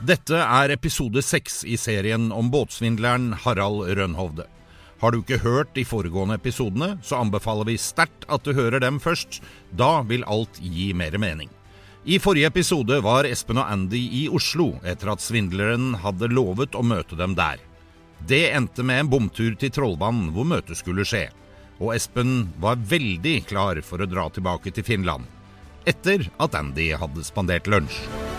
Dette er episode seks i serien om båtsvindleren Harald Rønhovde. Har du ikke hørt de foregående episodene, så anbefaler vi sterkt at du hører dem først. Da vil alt gi mer mening. I forrige episode var Espen og Andy i Oslo etter at svindleren hadde lovet å møte dem der. Det endte med en bomtur til Trollvann, hvor møtet skulle skje. Og Espen var veldig klar for å dra tilbake til Finland. Etter at Andy hadde spandert lunsj.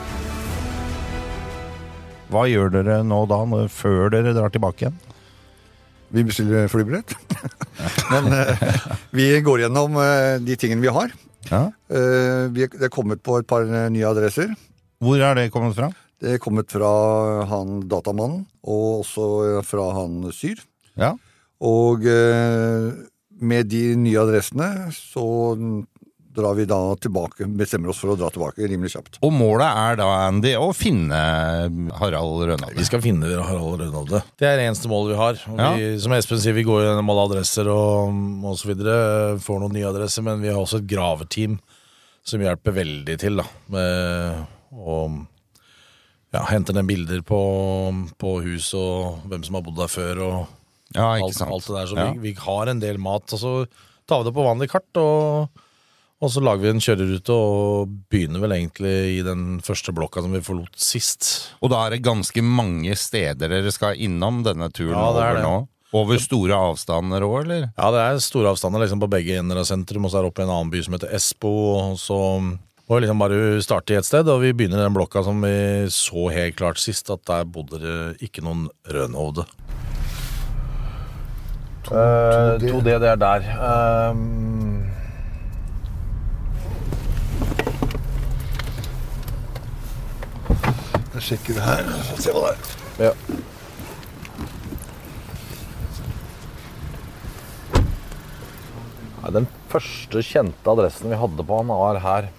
Hva gjør dere nå da, før dere drar tilbake igjen? Vi bestiller flybillett. Men eh, vi går gjennom eh, de tingene vi har. Ja. Eh, vi er, det er kommet på et par eh, nye adresser. Hvor er det kommet fra? Det er kommet fra han datamannen, og også fra han Syr. Ja. Og eh, med de nye adressene så drar vi da tilbake, bestemmer oss for å dra tilbake rimelig kjapt. Og målet er da, Andy, å finne Harald Vi skal finne Harald Rønalde. Det er det eneste målet vi har. Ja. vi, som Espen sier, vi går gjennom alle adresser og, og så videre. Får noen nye adresser, men vi har også et graveteam som hjelper veldig til da, med å ja, hente ned bilder på, på hus og hvem som har bodd der før. og Ja, ikke alt, sant. alt det der. Så Ja. vi, vi har en del mat, og så tar vi det på vanlig kart. og og så lager vi en kjørerute og begynner vel egentlig i den første blokka som vi forlot sist. Og da er det ganske mange steder dere skal innom denne turen Ja, det er over det. nå? Over store avstander òg, eller? Ja, det er store avstander liksom på begge ender av sentrum, og så er det oppe i en annen by som heter Espo. Og så må vi liksom bare starte i et sted, og vi begynner i den blokka som vi så helt klart sist, at der bodde det ikke noen. To, 2D, det er der. Um, Jeg sjekker det her, se hva det er. ja. Den første kjente adressen vi hadde på han, var her.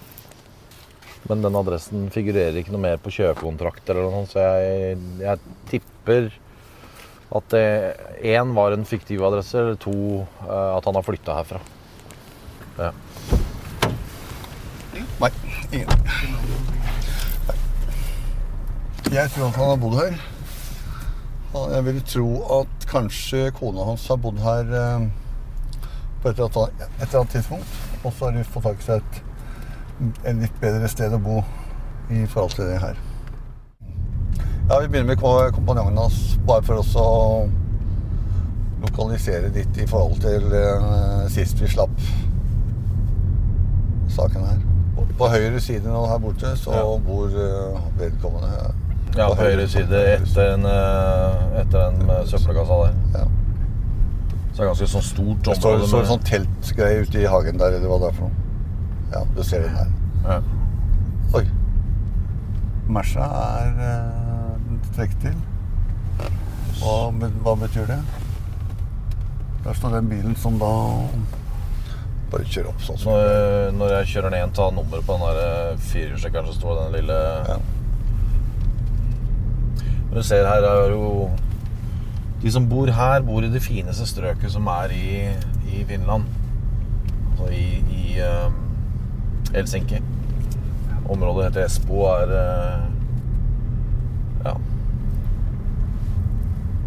Men den adressen figurerer ikke noe mer på kjøpekontrakt eller noe, så jeg, jeg tipper at det én var en fiktiv adresse, eller to eh, at han har flytta herfra. Ja. Nei, ingen. Jeg tror at han har bodd her. Jeg vil tro at kanskje kona hans har bodd her eh, på et eller annet, et eller annet tidspunkt. Og så har de fått tak i seg et, et litt bedre sted å bo i forhold til det her. Ja, Vi begynner med ko- kompanjongen hans, bare for oss å lokalisere litt i forhold til eh, sist vi slapp saken her. På høyre side nå her borte så Ja. bor eh, vedkommende. Ja, på høyre side etter en, eh, etter en eh, søppelkassa der. Ja. Så det er ganske sånn stort område. Det står, står en sånn teltgreie ute i hagen der, eller hva det er for noe. Ja, du ser den her. ja. Oi. Mersa er uh, trukket til. Hva, hva betyr det? Der står den bilen som da Bare kjører opp sånn. Når, når jeg kjører ned, tar nummeret på den der eh, firehjulstrekkeren, så står den lille Ja. Du ser her er jo De som bor her, bor i det fineste strøket som er i, i Finland. Altså i, i eh, Helsinki. Området heter Espo er uh, Ja.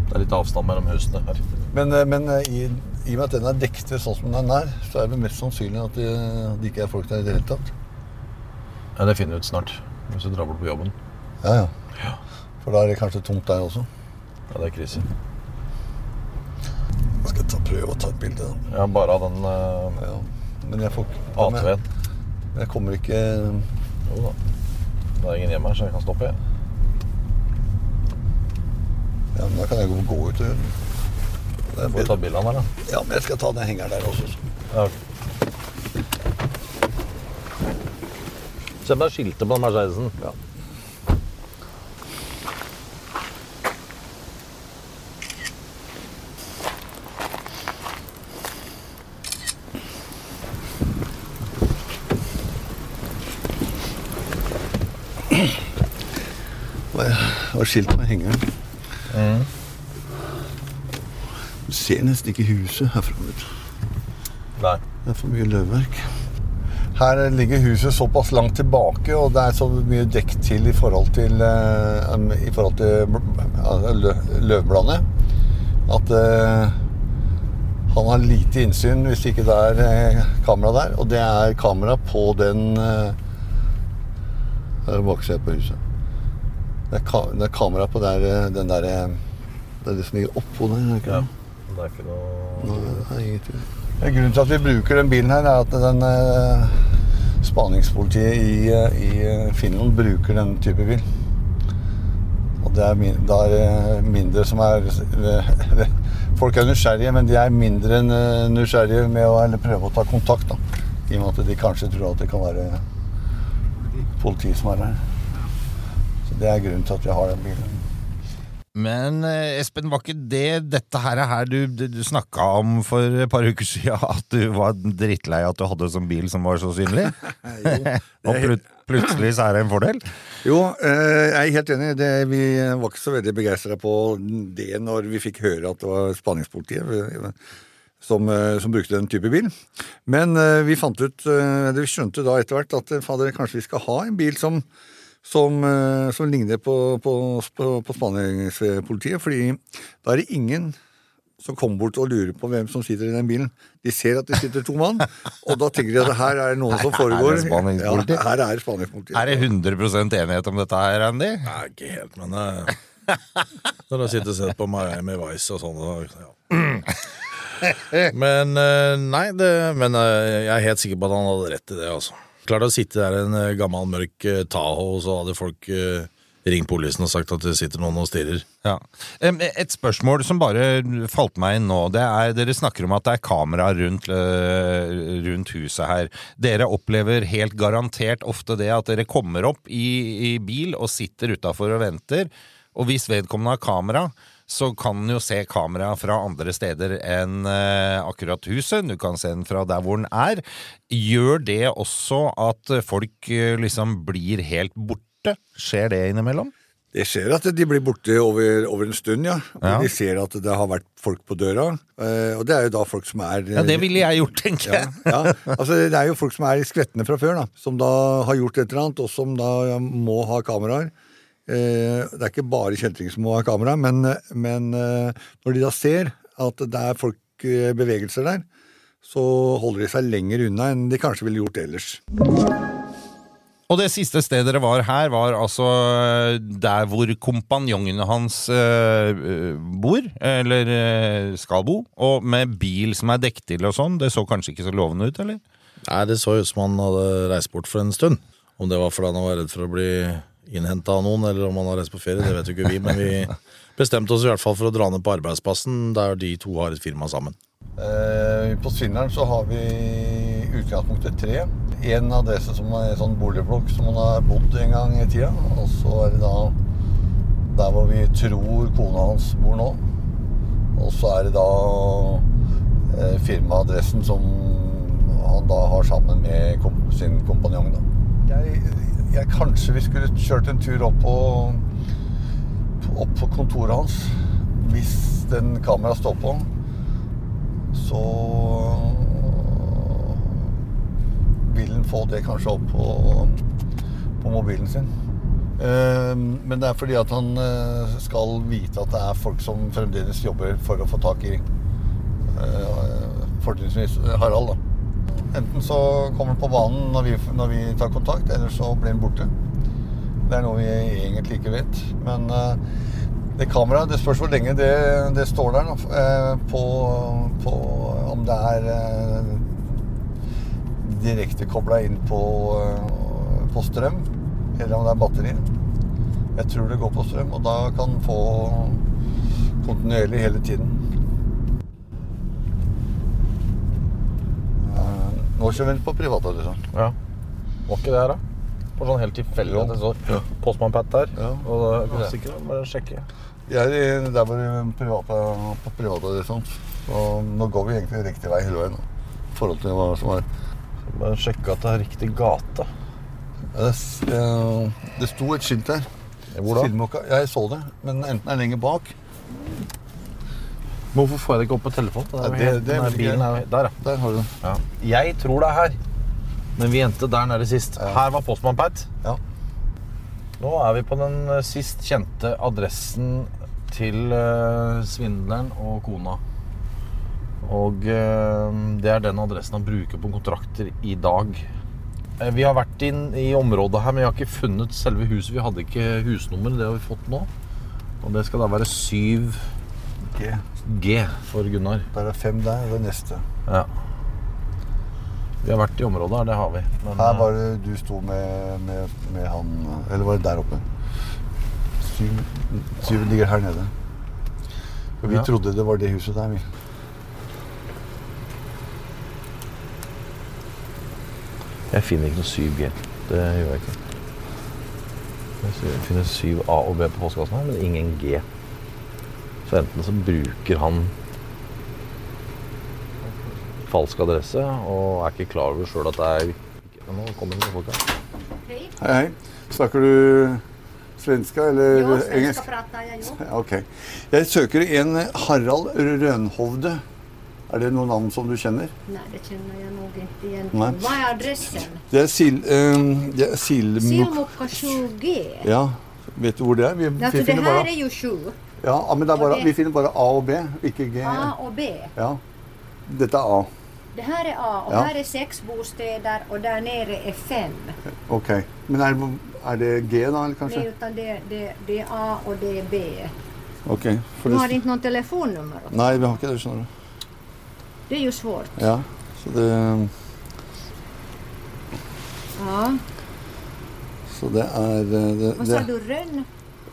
Det er litt avstand mellom husene her. Men, eh, men eh, i, i og med at den er dekket sånn som den er, så er det mest sannsynlig at det, det ikke er folk der i det hele tatt. Ja, Det finner vi ut snart. Hvis du drar bort på jobben. Ja, ja. For da er det kanskje tomt der også. Ja, det er krise. Jeg skal ta, prøve å ta et bilde. da. Ja, bare av den uh, Ja. Men jeg får ATV-en. Men jeg kommer ikke Jo da. Det er ingen hjemme her, så jeg kan stoppe. Ja, men da kan jeg gå, ut og Får du ta bilde av den, eller? Ja, men jeg skal ta den hengeren der også. Ja, ok. Se er skiltet på den Mercedesen. Ja. Har skilt med hengeren. Du ser nesten ikke huset herfra. vet. Nei. Det er for mye løvverk. Her ligger huset såpass langt tilbake, og det er så mye dekk til i forhold til, um, i forhold til bl- lø- løvbladet at uh, han har lite innsyn hvis ikke det er eh, kamera der. Og det er kamera på den eh, Der er på huset. Det er, ka det er kamera på der, eh, den der eh, Det er det som ligger oppå der. er ikke Ja. det? Er ikke noe Nei, det er ingenting. Grunnen til at vi bruker den bilen her, er at den eh, spaningspolitiet i, eh, i Finland bruker den type bil. Og det er, min, det er mindre som er Folk er nysgjerrige, men de er mindre enn nysgjerrige med å eller prøve å ta kontakt. da. I og med at de kanskje tror at det kan være politi som er her. Det er grunnen til at vi har den bilen. Men eh, Espen, var ikke det dette her, er her du, du, snakka om for et par uker siden? At du var drittlei at du hadde sånn bil som var så synlig? Og plut plutselig så er det en fordel? Jo, eh, jeg er helt enig. Det, vi var ikke så veldig begeistra på det når vi fikk høre at det var spaningspolitiet som, eh, som brukte den type bil. Men eh, vi fant ut, eh, vi skjønte da etter hvert, at fader, kanskje vi skal ha en bil som, som, eh, som ligner på, på, på, på spaningspolitiet. fordi da er det ingen som kommer bort og lurer på hvem som sitter i den bilen. De ser at det sitter to mann, og da tenker de at her er det noe som Her er foregår. det. Ja, her er det spaningspolitiet. Er det 100% enighet om dette her, Andy? Nei, ikke helt, men eh, Når du sitter og ser på Miami Vice og sånn ja. Men eh, nei, det, men jeg er helt sikker på at han hadde rett i det, altså. Klart å sitte der i en eh, gammel, mørk Taho, og så hadde folk eh, ringt politiet og sagt at det sitter noen og stirrer. Ja. Et spørsmål som bare falt meg inn nå. Det er, dere snakker om at det er kamera rundt, rundt huset her. Dere opplever helt garantert ofte det at dere kommer opp i, i bil og sitter utafor og venter. Og hvis vedkommende har kamera, så kan en jo se kamera fra andre steder enn øh, akkurat huset. Du kan se den fra der hvor den er. Gjør det også at folk øh, liksom blir helt borte? Skjer det innimellom? Det skjer at de blir borte over, over en stund, ja. Og Ja. De ser at det har vært folk på døra. eh, Og det er jo da folk som er Ja, det ville jeg gjort, tenker jeg. ja. Altså, det er jo folk som er skvetne fra før, da. Som da har gjort et eller annet, og som da må ha kameraer. Eh, Det er ikke bare kjeltringer som må ha kamera, men, men eh, når de da ser at det er folk eh, bevegelser der, så holder de seg lenger unna enn de kanskje ville gjort ellers. Og det siste stedet dere var her, var altså der hvor kompanjongene hans eh, bor, eller eh, skal bo, og med bil som er dekket til og sånn. Det så kanskje ikke så lovende ut, eller? Nei, det så ut som han hadde reist bort for en stund. Om det var fordi han var redd for å bli innhenta av noen, eller om han har reist på ferie, det vet jo ikke vi. Men vi bestemte oss i hvert fall for å dra ned på arbeidsplassen, der de to har et firma sammen. Eh, På Svindleren så har vi utgangspunktet tre. En adresse som er en sånn boligblokk som man har bodd en gang i tida. Og så er det da der hvor vi tror kona hans bor nå. Og så er det da eh, firmaadressen som han da har sammen med kom sin kompanjong. da. Jeg, jeg Kanskje vi skulle kjørt en tur opp på, opp på kontoret hans. Hvis den kameraet står på så vil han få det kanskje opp på, på mobilen sin. Eh, Men det er fordi at han eh, skal vite at det er folk som fremdeles jobber for å få tak i eh, fortrinnsvis Harald. da. Enten så kommer den på banen når vi, når vi tar kontakt, eller så blir den borte. Det er noe vi egentlig ikke vet. Men eh, det kameraet, det spørs hvor lenge det, det står der. nå, eh, På, på om det er eh, direkte kobla inn på, på strøm, eller om det er batteri. Jeg tror det går på strøm, og da kan få kontinuerlig hele tiden. Eh, Nå kjører vi på privatadressa. Ja. Var ikke det her, da? For sånn helt tilfeldig at det står Ja. Postman-Pat der. Ja. Og da Ja. ja. sikkert bare sjekke. Jeg er i- der hvor vi private, på privatadressa. Og nå går vi egentlig riktig vei hele veien. da, I forhold til hva som er Bare sjekke at det er riktig gate. Ja, Det, s- eh, det sto et skilt her. Hvor da? Jeg så det, men enten er den lenger bak Hvorfor får jeg det ikke opp på telefonen? Det er Ja, det- det, det der bilen er der, Der, Der har du den. ja. ja. Jeg tror det er her. Men vi endte der nede sist. Her var postmann Pat. Ja. Nå er vi på den eh, sist kjente adressen til uh, svindleren og kona. Og uh, det er den adressen han bruker på kontrakter i dag. Uh, vi har vært inn i området her, men vi har ikke funnet selve huset. Vi hadde ikke husnummer, det har vi fått nå. Og det skal da være 7G G. for Gunnar. Der er fem der, og det neste. Ja. Vi har vært i området her, det har vi. Men, Her eh, var det du sto med, med, med han Eller var det der oppe? Syv, syv ligger her nede. For vi Ja. trodde det var det huset der, vi. Jeg finner ikke noe 7G. Det gjør jeg ikke. Jeg finner 7A og B på postkassen her, men ingen G. Så enten så bruker han falsk adresse og er ikke klar over sjøl at det er Nå kommer det folk her. Hei, hei. Snakker du svenska eller Ja, svenska engelsk? Prater jag jo. Ok. Jeg søker en Harald Rønhovde. Er det noen navn som du kjenner? Nei, det kjenner jeg nog ikke. Hva er Vad är adressen? Det er Sil... Um, det er Silmok... Silmukka 7G. Ja, vet du hvor det er? Vi, det her er ju 7. ja, ja, men det bare, vi finner bare A og B, ikke G. A og B. Ja. Dette er A. Det her er A og Ja. her er seks bosteder, og der nede er fem. Ok. Men er, det- er det G da, eller kanskje? Nei, utan det, det, det er A og det er B. Ok. For Du har ikke noe telefonnummer? telefonnummer? nei, vi har ikke det, skjønner du. Det er jo svårt. Ja, så det, Ja. så det er det, Hva sa du? Rönn?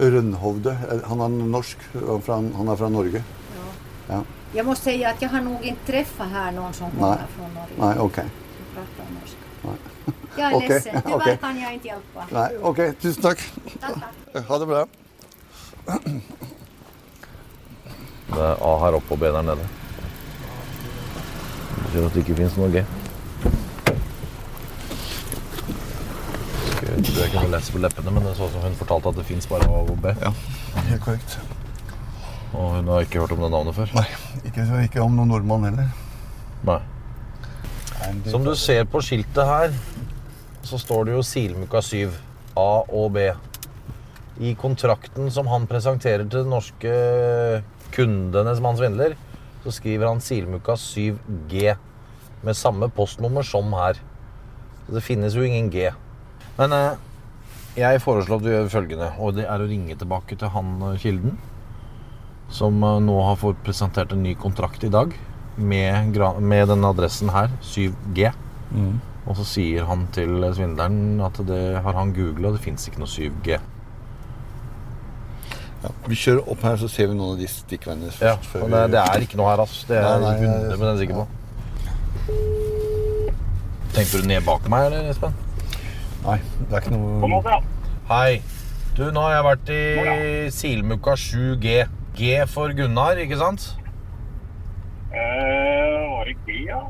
Rønhovde. Han er norsk. Han er fra, han er fra Norge. Ja. Ja. Jeg må si at jeg har nok ikke truffet her noen som kommer fra från Norge. Nei, ok. Som prater norsk. Nei. Jag är Okej, ledsen. Tyvärr okej. kan jeg ikke hjelpe. Nei, ok. Tusen takk. takk, takk. Ha det bra. Det er A her oppe og B der nede. Det betyr at det ikke fins noe G. jeg tror jeg kunne lese på leppene, men det er sånn som hun fortalte at det fins bare A og B. Ja, helt korrekt. Og hun har ikke hørt om det navnet før. Nei, ikke, ikke om noen nordmann heller. Nei. Som du ser på skiltet her, så står det jo Silmuka 7. A og B. I kontrakten som han presenterer til de norske kundene som han svindler, så skriver han Silmuka 7G. Med samme postnummer som her. Så det finnes jo ingen G. Men eh, jeg foreslår at du gjør følgende, og det er å ringe tilbake til han eh, kilden. Som eh, nå har fått presentert en ny kontrakt i dag med, med denne adressen her, 7G. Og så sier han til svindleren at det har han googla, det fins ikke noe 7G. Ja, vi kjører opp her, så ser vi noen av de stikkveiene først. Ja, før det, vi- det, er ikke noe her, altså. Det er Nei, nei, jeg jeg- 100 sikker på. Tenkte du ned bak meg, eller, Espen? Nei, det er ikke noe Hei. Du, nå har jeg vært i Silmuka 7G. G for Gunnar, ikke sant? Eh, var det G, ja?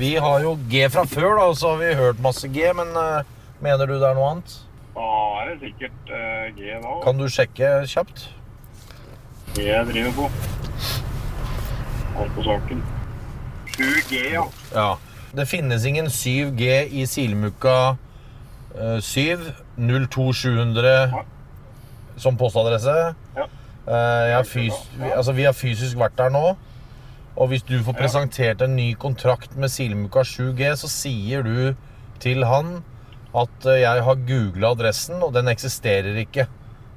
Vi har jo G fra før, da, og så har vi hørt masse G, men uh, mener du det er noe annet? Da er det sikkert uh, G nå. Kan du sjekke kjapt? G jeg driver på. Alt på saken. 7G, ja. Ja. Det finnes ingen 7G i Silmuka 7 02700 som postadresse. Ja. Eh, har fys altså, vi har fysisk vært der nå. Og hvis du får presentert en ny kontrakt med Silmuka 7G, så sier du til han at eh, jeg har googla adressen, og den eksisterer ikke.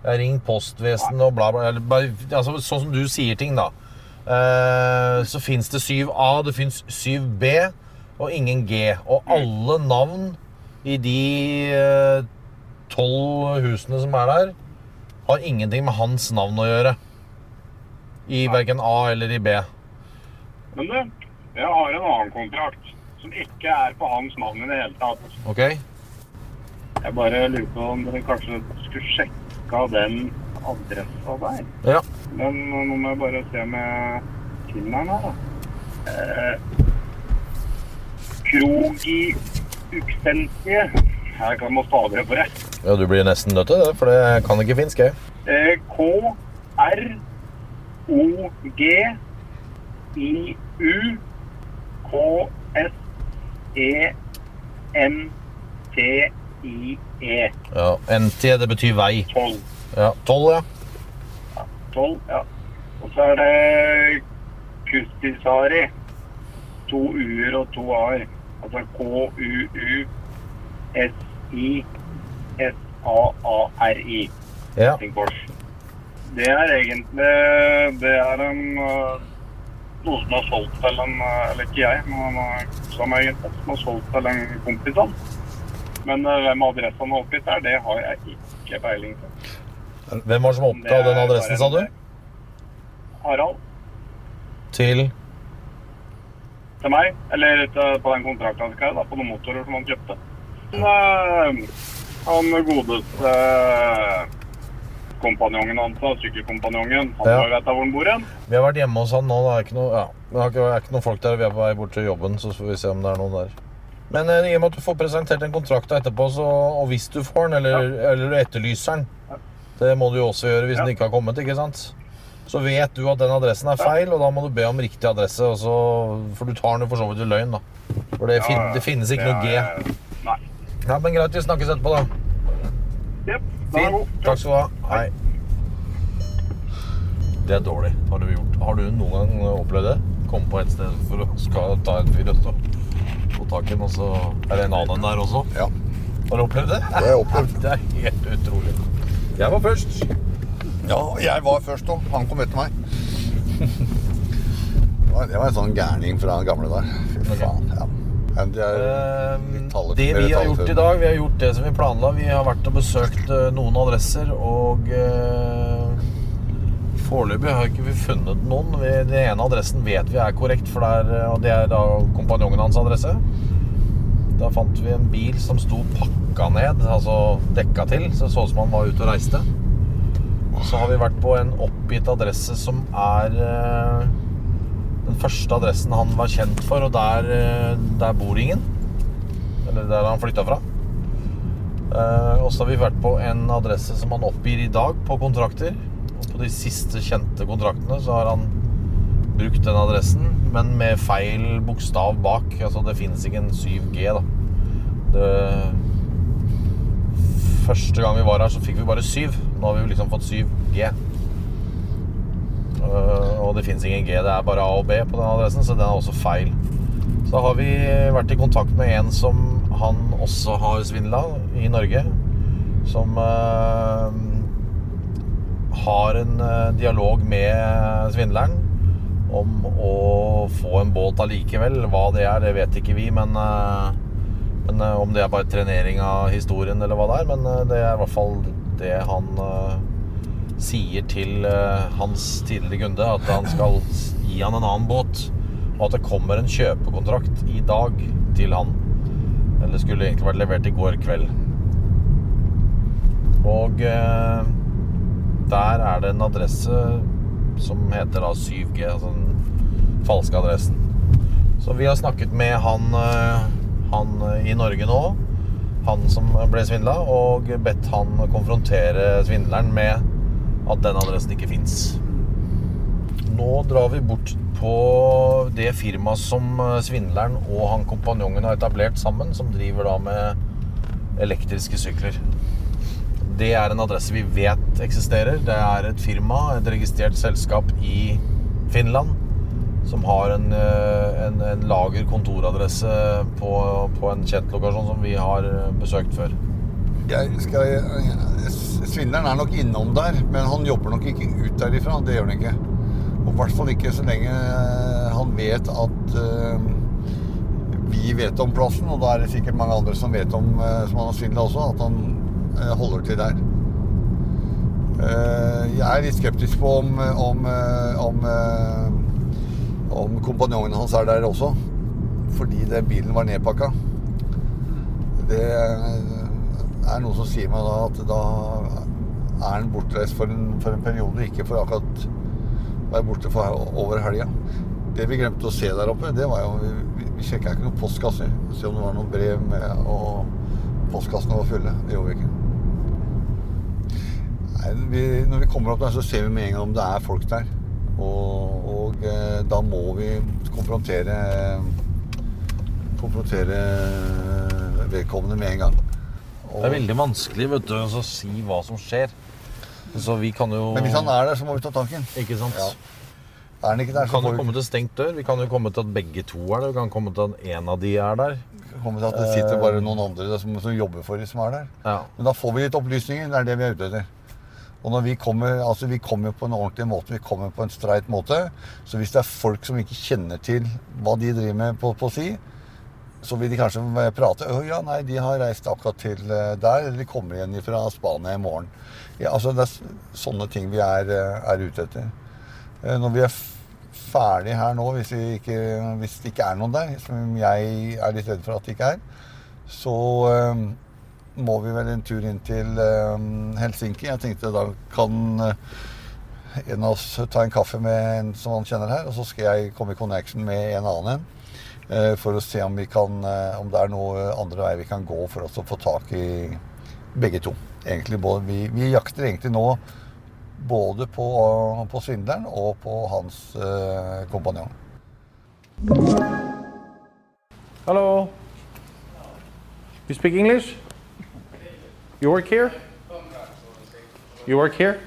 Jeg ringer postvesenet og bla, bla. Eller, altså, sånn som du sier ting, da. Eh, så fins det 7A, det fins 7B og ingen G. Og alle navn i de eh, tolv husene som er der, har ingenting med hans navn å gjøre. I verken A eller i B. Men du, jeg har en annen kontrakt som ikke er på hans navn i det hele tatt. Ok? Jeg bare lurer på om dere kanskje skulle sjekka den adressa der. Ja. Men nå må jeg bare se om jeg finner den her, da. Eh, Krog i Uksentie Jeg kan må stave på det. Ja, du blir nesten nødt til det, for det kan ikke finsk, jeg. Eh, K R O G I U K S E N T I E. Ja, NT, det betyr vei. 12. Ja, 12, ja. 12, ja. Og så er det Kustisari. To u-er og to a-er. Altså K-u-u-s-i-s-a-a-r-i. Ja, Det er egentlig Det er en øh, noe som er solgt til en øh, Eller ikke jeg, men som egentlig som har solgt til en kompis av. Men øh, hvem adressen er oppgitt der, det har jeg ikke peiling på. Hvem var det som oppga den adressen, sa du? Harald. Til til meg, eller til, på den kontrakten han da, på noen motorer som han kjøpte. Men, øh, han godeste øh, kompanjongen hans, sykkelkompanjongen, han Ja. ja. vet da hvor han bor hen. Vi har vært hjemme hos han nå. Det er ikke noe, ja, det er ikke, det er ikke noe folk der. Vi er på vei bort til jobben, så får vi se om det er noen der. Men eh, i og med at du får presentert en kontrakt etterpå, så, og hvis du får den, eller, eller du etterlyser den Det må du jo også gjøre hvis Ja. den ikke har kommet, ikke sant? Så vet du at den adressen er feil, og da må du be om riktig adresse. Og så, for du tar den jo for så vidt i løgn, da. For det, fin, det finnes ikke noe G. Nei. Ja, Men greit, vi snakkes etterpå, da. Jepp, Fint. god. Takk skal du ha. Hei. Det er dårlig. Har du, gjort, har du noen gang opplevd det? Komme på et sted for å skal ta en fyr og få tak i en, og så er det en annen der også? Ja, Har du opplevd det? det har jeg opplevd. Det er helt utrolig. Jeg var først. Ja, jeg var først òg. Han kom etter meg. Det var- en sånn gærning fra den gamle der. Fy faen. Ja. De Ehm, det vi har gjort i dag, vi har gjort det som vi planla. Vi har vært og besøkt eh, noen adresser, og eh, foreløpig har ikke vi funnet noen. Vi, den ene adressen vet vi er korrekt, for det er, eh, og det er da kompanjongen hans adresse. Da fant vi en bil som sto pakka ned, altså dekka til, så det så ut som han var ute og reiste. Så har vi vært på en oppgitt adresse som er eh, den første adressen han var kjent for, og der, eh, der bor ingen. Eller der han flytta fra. Eh, og så har vi vært på en adresse som han oppgir i dag på kontrakter. Og på de siste kjente kontraktene så har han brukt den adressen, men med feil bokstav bak. Altså det finnes ikke en 7G, da. Det, første gang vi var her, så fikk vi bare 7. Nå har vi jo liksom fått 7G. Uh, og det fins ingen G, det er bare A og B på den adressen, så den er også feil. Så har vi vært i kontakt med en som han også har svindla i Norge. Som uh, har en øh, dialog med svindleren om å få en båt allikevel. Hva det er, det vet ikke vi, men, øh, men øh, om det er bare trenering av historien eller hva det er. Men øh, det er i hvert fall det han øh, sier til eh, hans tidligere kunde at han skal gi han en annen båt, og at det kommer en kjøpekontrakt i dag til han. Eller skulle egentlig vært levert i går kveld. Og eh, der er det en adresse som heter da 7G, altså den falske adressen. Så vi har snakket med han, eh, han eh, i Norge nå, han som ble svindla, og bedt han konfrontere svindleren med at den adressen ikke fins. Nå drar vi bort på det firmaet som svindleren og han kompanjongen har etablert sammen, som driver da med elektriske sykler. Det er en adresse vi vet eksisterer. Det er et firma, et registrert selskap i Finland, som har en, eh, en, en lager-kontoradresse på, på en kjent lokasjon som vi har eh, besøkt før. Jeg skal, svindleren er nok innom der, men han jobber nok ikke ut derifra. Det gjør han ikke. Og i hvert fall ikke så lenge eh, han vet at uh, vi vet om plassen, og da er det sikkert mange andre som vet om, uh, som han har svindla også, at han uh, holder til der. Jeg er litt skeptisk på om, om, om, om kompanjongen hans er der også, fordi den bilen var nedpakka. Det er noe som sier meg da at da er han bortreist for en, for en periode, ikke for akkurat være borte for over helga. Det vi glemte å se der oppe, det var jo Vi, vi sjekka ikke noen postkasser. Se om det var noen brev med og postkassene var fulle. Det gjorde vi ikke. Nei, vi, når vi kommer opp der, så ser vi med en gang om det er folk der. Og, og eh, da må vi konfrontere Konfrontere vedkommende med en gang. Og, Det er veldig vanskelig vet du, å si hva som skjer. Så vi kan jo men hvis han er der, så må vi ta tak i ham. Ikke sant? Ja. Er han ikke der, Vi så kan jo komme til stengt dør. Vi kan jo komme til at begge to er der. Vi kan komme til at en av de er der. komme til at det sitter bare noen andre som, som jobber for dem, som er der. Ja. Men da får vi litt opplysninger. Det er det vi er ute etter. Og når vi kommer, altså vi kommer på en ordentlig måte, vi kommer på en streit måte. Så hvis det er folk som ikke kjenner til hva de driver med på, på si, så vil de kanskje prate Å ja, nei, de har reist akkurat til eh, der, eller de kommer igjen fra Spania i morgen. Ja, altså Det er sånne ting vi er, eh, er ute etter. Eh, Når vi er ferdig her nå, hvis, vi ikke, hvis det ikke er noen der, som jeg er litt redd for at det ikke er, så må vi vel en tur inn til eh, Helsinki. Jeg tenkte da kan eh, en av oss ta en kaffe med en som han kjenner her, og så skal jeg komme i connection med en annen en. eh, For å se om, kan, eh, om det er noe andre veier vi kan gå for oss å få tak i begge to. Egentlig både, vi, vi jakter egentlig nå både på, på svindleren og på hans eh, kompanjong. Hallo. You speak English? You work here? You work here?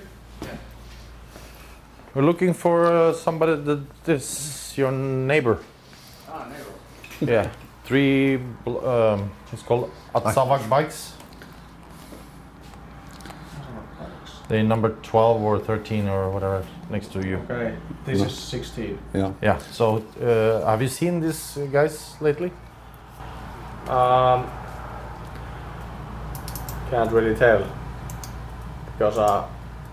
We're looking for uh, somebody that is your neighbor. Ah, neighbor. yeah. Three, um, it's called Atsavak bikes. They number 12 or 13 or whatever next to you. Okay, this is 16. Yeah. Yeah. So, uh, have you seen these guys lately? Um, can't really tell because uh,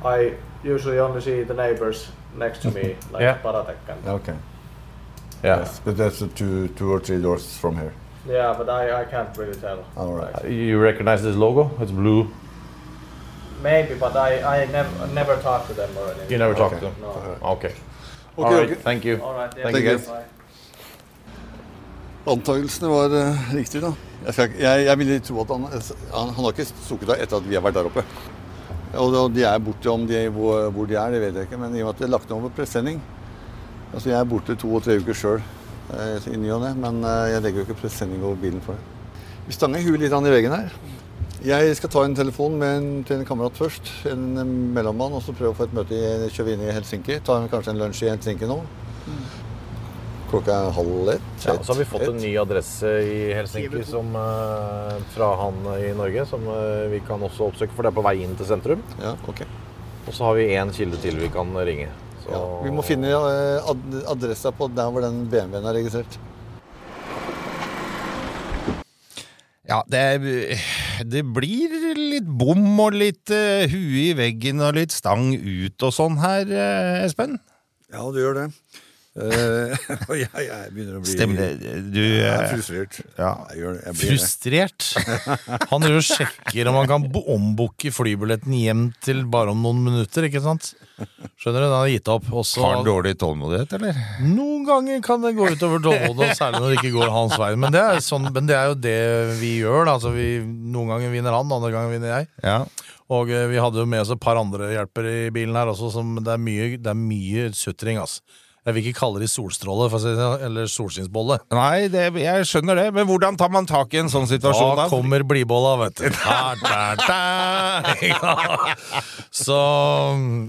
I usually only see the neighbors next to me, like Yeah. Paratek and Okay. Yeah. Yes, but that's uh, two, two or three doors from here. yeah, but I, I can't really tell. All right. Uh, You recognize this logo? It's blue. Maybe, but I, I never never talked to them or anything. You never talked Okay. to them? No. Okay. Ok, All right. ok. Thank you. All right. Yeah, Thank you, guys. Bye. Antagelsene var uh, riktige, da. Jeg, skal, jeg, jeg vil tro at han, han, han har ikke stukket av etter at vi har vært der oppe. Og, de er borte om de, hvor, hvor de er, det vet jeg ikke. Men i og med at det er lagt over presenning Altså, jeg er borte to og tre uker sjøl eh, i ny og ne, men eh, jeg legger jo ikke presenning over bilen for det. Vi stanger huet litt an i veggen her. Jeg skal ta en telefon en, til en kamerat først, en eh, mellommann, og så prøve å få et møte i, kjøre inn i Helsinki. Ta kanskje en lunsj i Helsinki nå. Klokka halv ett. Ja, så har vi fått en ny adresse i Helsinki som, eh, fra han i Norge, som eh, vi kan også oppsøke, for det er på vei inn til sentrum. Ja, ok. Og så har vi én kilde til vi kan ringe. Så, Ja, vi må finne eh, ad adressa på der hvor den BMW-en er registrert. Ja, det, det blir litt bom og litt uh, hue i veggen og litt stang ut og sånn her, eh, Espen. Ja, det gjør det. Eh, Og jeg, jeg begynner å bli Stemmer det? Du Jeg er eh, frustrert. ja. Jeg gjør. Jeg blir. Frustrert. Han driver og sjekker om han kan bo- ombooke flybilletten hjem til bare om noen minutter, ikke sant? Skjønner du? Han har gitt opp. Også, Har han dårlig tålmodighet, eller? Noen ganger kan det gå utover tålmodigheten, særlig når det ikke går hans vei. Men det er, sånn, men det er jo det vi gjør. Da. Altså, vi, noen ganger vinner han, andre ganger vinner jeg. Ja. Og eh, vi hadde jo med oss et par andre hjelpere i bilen her også, som det er mye, det er mye sutring, altså. Jeg vil ikke kalle det solstråle, sånn, eller solskinnsbolle. Nei, det, jeg skjønner det, men hvordan tar man tak i en sånn situasjon? Da da? kommer blidbolla, vet du. Da, da. Så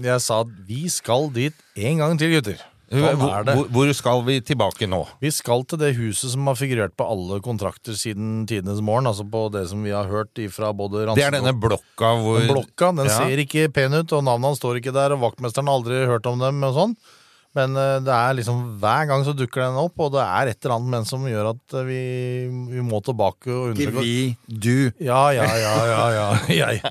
jeg sa at vi skal dit en gang til, gutter. Sånn hvor, hvor skal vi tilbake nå? Vi skal til det huset som har figurert på alle kontrakter siden tidenes morgen. Altså på det som vi har hørt ifra både Ransen Det er denne blokka hvor Den blokka den Ja. ser ikke pen ut, og navnet hans står ikke der, og vaktmesteren har aldri hørt om dem. og sånn. Men eh, det er liksom hver gang så dukker den opp, og det er et eller annet men som gjør at eh, vi, vi må tilbake og Ikke undersøke. vi, du. Ja, ja, ja, ja, ja. Jeg.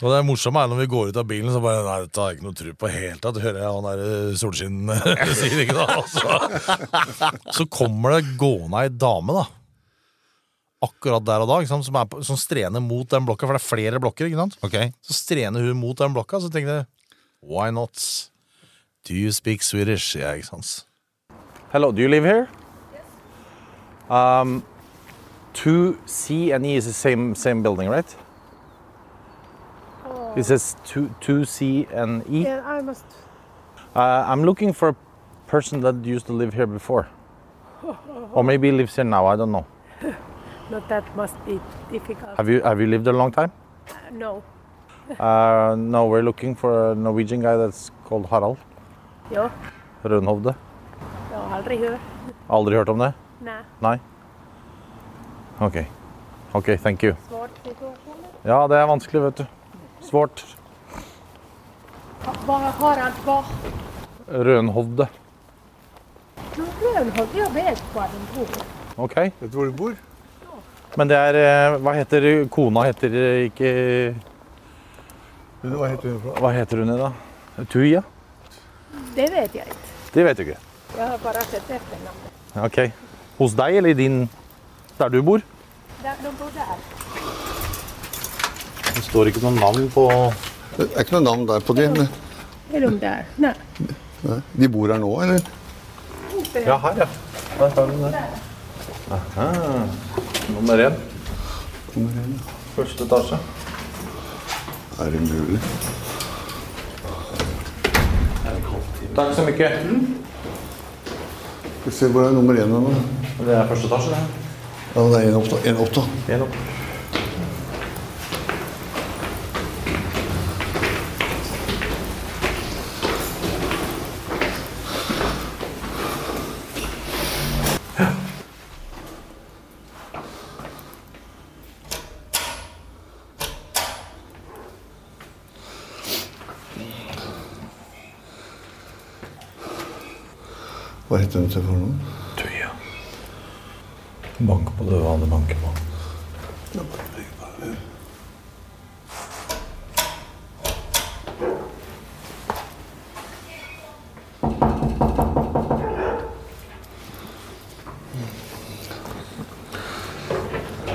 Og det morsomme er når vi går ut av bilen, så bare Nei, dette har jeg ikke noe tro på i hele tatt. Hører jeg han der solskinn sier ikke da. Så, så kommer det gående ei dame, da. Akkurat der og da, ikke? Som, på, som strener mot den blokka, for det er flere blokker. ikke sant? Okay. Så strener hun mot den blokka, så tenker jeg Why not? Do you speak Swedish? sier jeg, ikke sant. Hello, do you live here? Um, two C and E is the same same building, right? Oh. It says two two C and E. Yeah, I must. Uh, I'm looking for a person that used to live here before, or maybe lives here now. I don't know. Not that must be difficult. Have you have you lived there a long time? No. Uh, no, we're looking for a Norwegian guy that's called Harald Ja, Rønhovde. Ja, har hørt. hört. Aldri hørt om det? Nei. Nei? Ok. Ok, thank you. svårt situasjon? Ja, det er vanskelig, vet du. Svårt. Hva har han vad? Rønhovde. Rønhovde jag vet var den bor. Ok. Vet du hvor du bor? Men det er eh, Hva heter kona? Heter ikke Hva heter hun? Hva heter hun da? Tuija? Det vet jeg ikke. Det vet du ikke. Jeg har bare sett etternavnet. Ok. Hos deg eller i din Der du bor? Der, de bor der. Det står ikke noe navn på Det er ikke noe navn der på de. men- er de der? Nej. Nei. De bor her nå, eller? Ja, her, ja. Der har du der. Aha. Nummer én. Første etasje. Er det mulig? Takk så mye. Skal vi se hvor er nummer én nå? Det er første etasje, det. Ja, det er en opp, da. En opp, da. En opp. Hva heter til for noe? Tuja. Bank på døra, det banker på.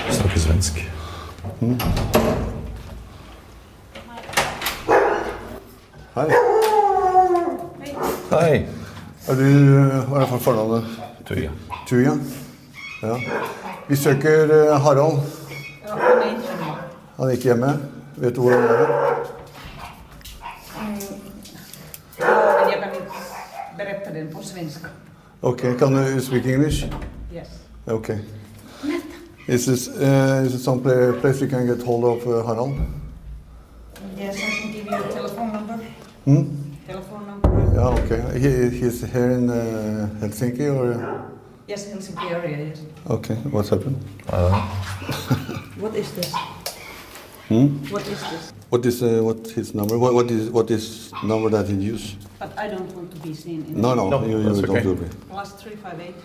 Snakker svensk. Hei. Hei. Er du, hva er det for fornavnet? Tuja. Tuja? Ja. Vi søker eh, Harald. Han er ikke hjemme. Vet du hvor han er? Okay, men jag kan inte berätta den på svenska. Ok, can you speak English? Yes. Okay. Is this, uh, is it some pla- place you can get hold of uh, Harald? Yes, I can give you a telephone number. Hmm? Oh, okay. He, he's here in uh, Helsinki or? Yes, Helsinki area, yes. Okay, what's happened? what is this? Hmm? What is this? What is uh, what his number? What, what is what is number that he use? But I don't want to be seen. In No, no, No, you, you don't do it. Plus 358.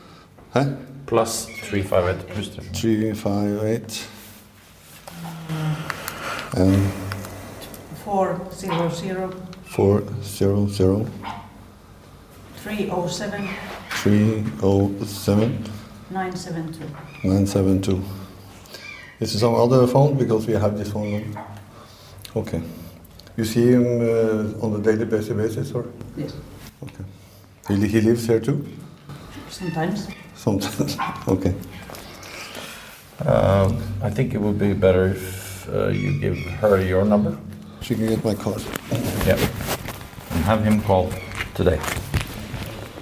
Huh? Plus 358. Plus three. Three five eight. And um, four zero zero. four zero zero 307 307 972. 972. This is our other phone because we have this phone number. Okay. You see him uh, on a daily basis, or? Yes. Okay. He, he lives here too? Sometimes. Sometimes. okay. Um, I think it would be better if uh, you give her your number. She can get my card. Yep. And have him call today.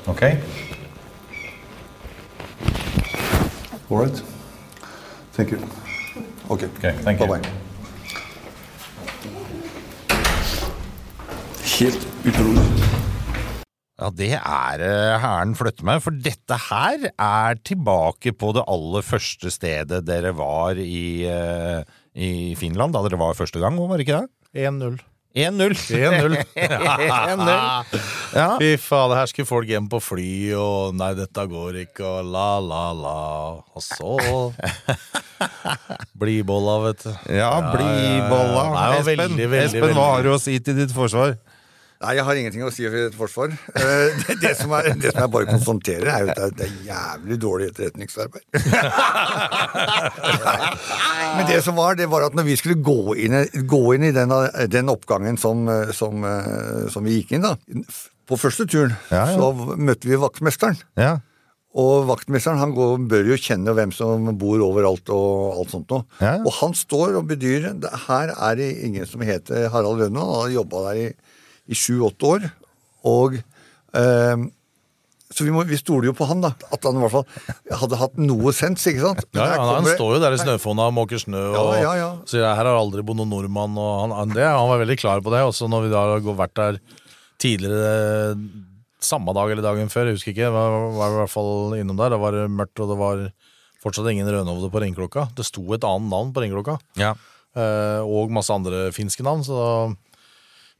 Okay? All right. Thank you. Okay. Okay, thank you. Bye bye. Helt utrolig. Ja, det er eh, Hæren flytter med, for dette her er tilbake på det aller første stedet dere var i, eh, i Finland, da dere var første gang, var det ikke det? 1-0. 1-0. 1-0. 1-0. Ja. Fy faen, her skulle folk hjem på fly, og nei, dette går ikke, og la, la, la. Og så Blidbolla, vet du. Ja, bli bolla. ja, ja. Espen, veldig, veldig, Espen, hva har du å si til ditt forsvar? Nei, jeg har ingenting å si for et forsvar. Eh, Det, det, som er, det som jeg bare konstaterer, er jo at det er, jævlig dårlig etterretningsarbeid. Men det som var, det var at når vi skulle gå inn, gå inn i den, den oppgangen som, som, eh, som vi gikk inn, da På første turen Ja, ja. så møtte vi vaktmesteren. Ja. Og vaktmesteren han går, bør jo kjenne hvem som bor overalt og alt sånt noe. Og han står og bedyrer her er det ingen som heter Harald Rønnold. Han har jobba der i, i sju-åtte år. Og eh, Så vi, må, vi stoler jo på han, da. At han i hvert fall hadde hatt noe sens, ikke sant? Ja, ja, han, det- står jo der i snøfonna og måker snø og Ja, ja, ja. sier her har aldri bodd noen nordmann. Og han, han, det, han var veldig klar på det. Også når vi da har vært der tidligere samme dag eller dagen før, jeg husker ikke. Var, var i hvert fall innom der. Det var mørkt, og det var fortsatt ingen rødnovde på ringeklokka. Det sto et annet navn på ringeklokka. Ja. Eh, og masse andre finske navn. Så,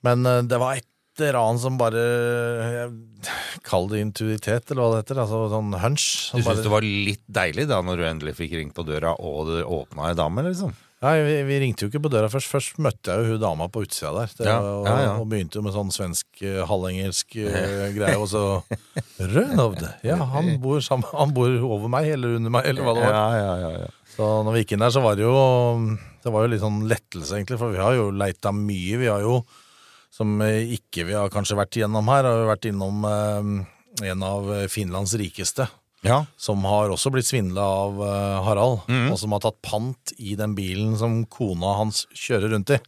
men eh, det var et eller annet som bare Kall det intuitet, eller hva det heter. Altså sånn hunch. Du bare- det var litt deilig da når du endelig fikk ringt på døra, og det åpna ei dame, liksom? Nei, vi, vi ringte jo ikke på døra først. Først møtte jeg jo hun dama på utsida der. Det, Ja, ja, ja. og begynte jo med sånn svensk, eh, halvengelsk uh, greie. Og så Rønovde! Ja, han bor, sammen, han bor over meg, eller under meg, eller hva det var. Ja, ja, ja, ja. Så når vi gikk inn der, så var det jo Det var jo litt sånn lettelse, egentlig. For vi har jo leita mye. Vi har jo, som eh, ikke vi har kanskje vært igjennom her, har vi vært innom eh, en av Finlands rikeste ja. som har også blitt svindla av eh, Harald, Mhm. og som har tatt pant i den bilen som kona hans kjører rundt i.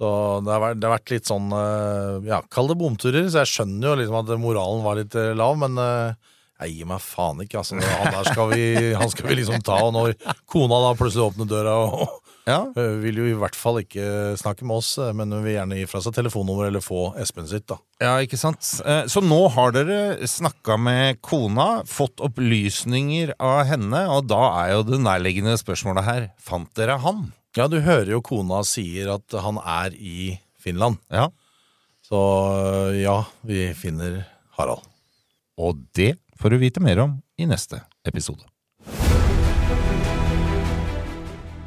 Så det har vært, det har vært litt sånn eh, Ja, kall det bomturer. Så jeg skjønner jo liksom at moralen var litt eh, lav, men eh, jeg gir meg faen ikke. Altså, han skal vi, han skal vi liksom ta, og når kona da plutselig åpner døra og ja. Hun vil jo i hvert fall ikke snakke med oss, eh, men hun vil gjerne gi fra seg telefonnummer eller få Espen sitt, da. Ja, ikke sant. Eh, Så nå har dere snakka med kona, fått opplysninger av henne, og da er jo det nærliggende spørsmålet her Fant dere han? Ja, du hører jo kona sier at han er i Finland. Ja. Så ja, vi finner Harald. Og det får du vite mer om i neste episode.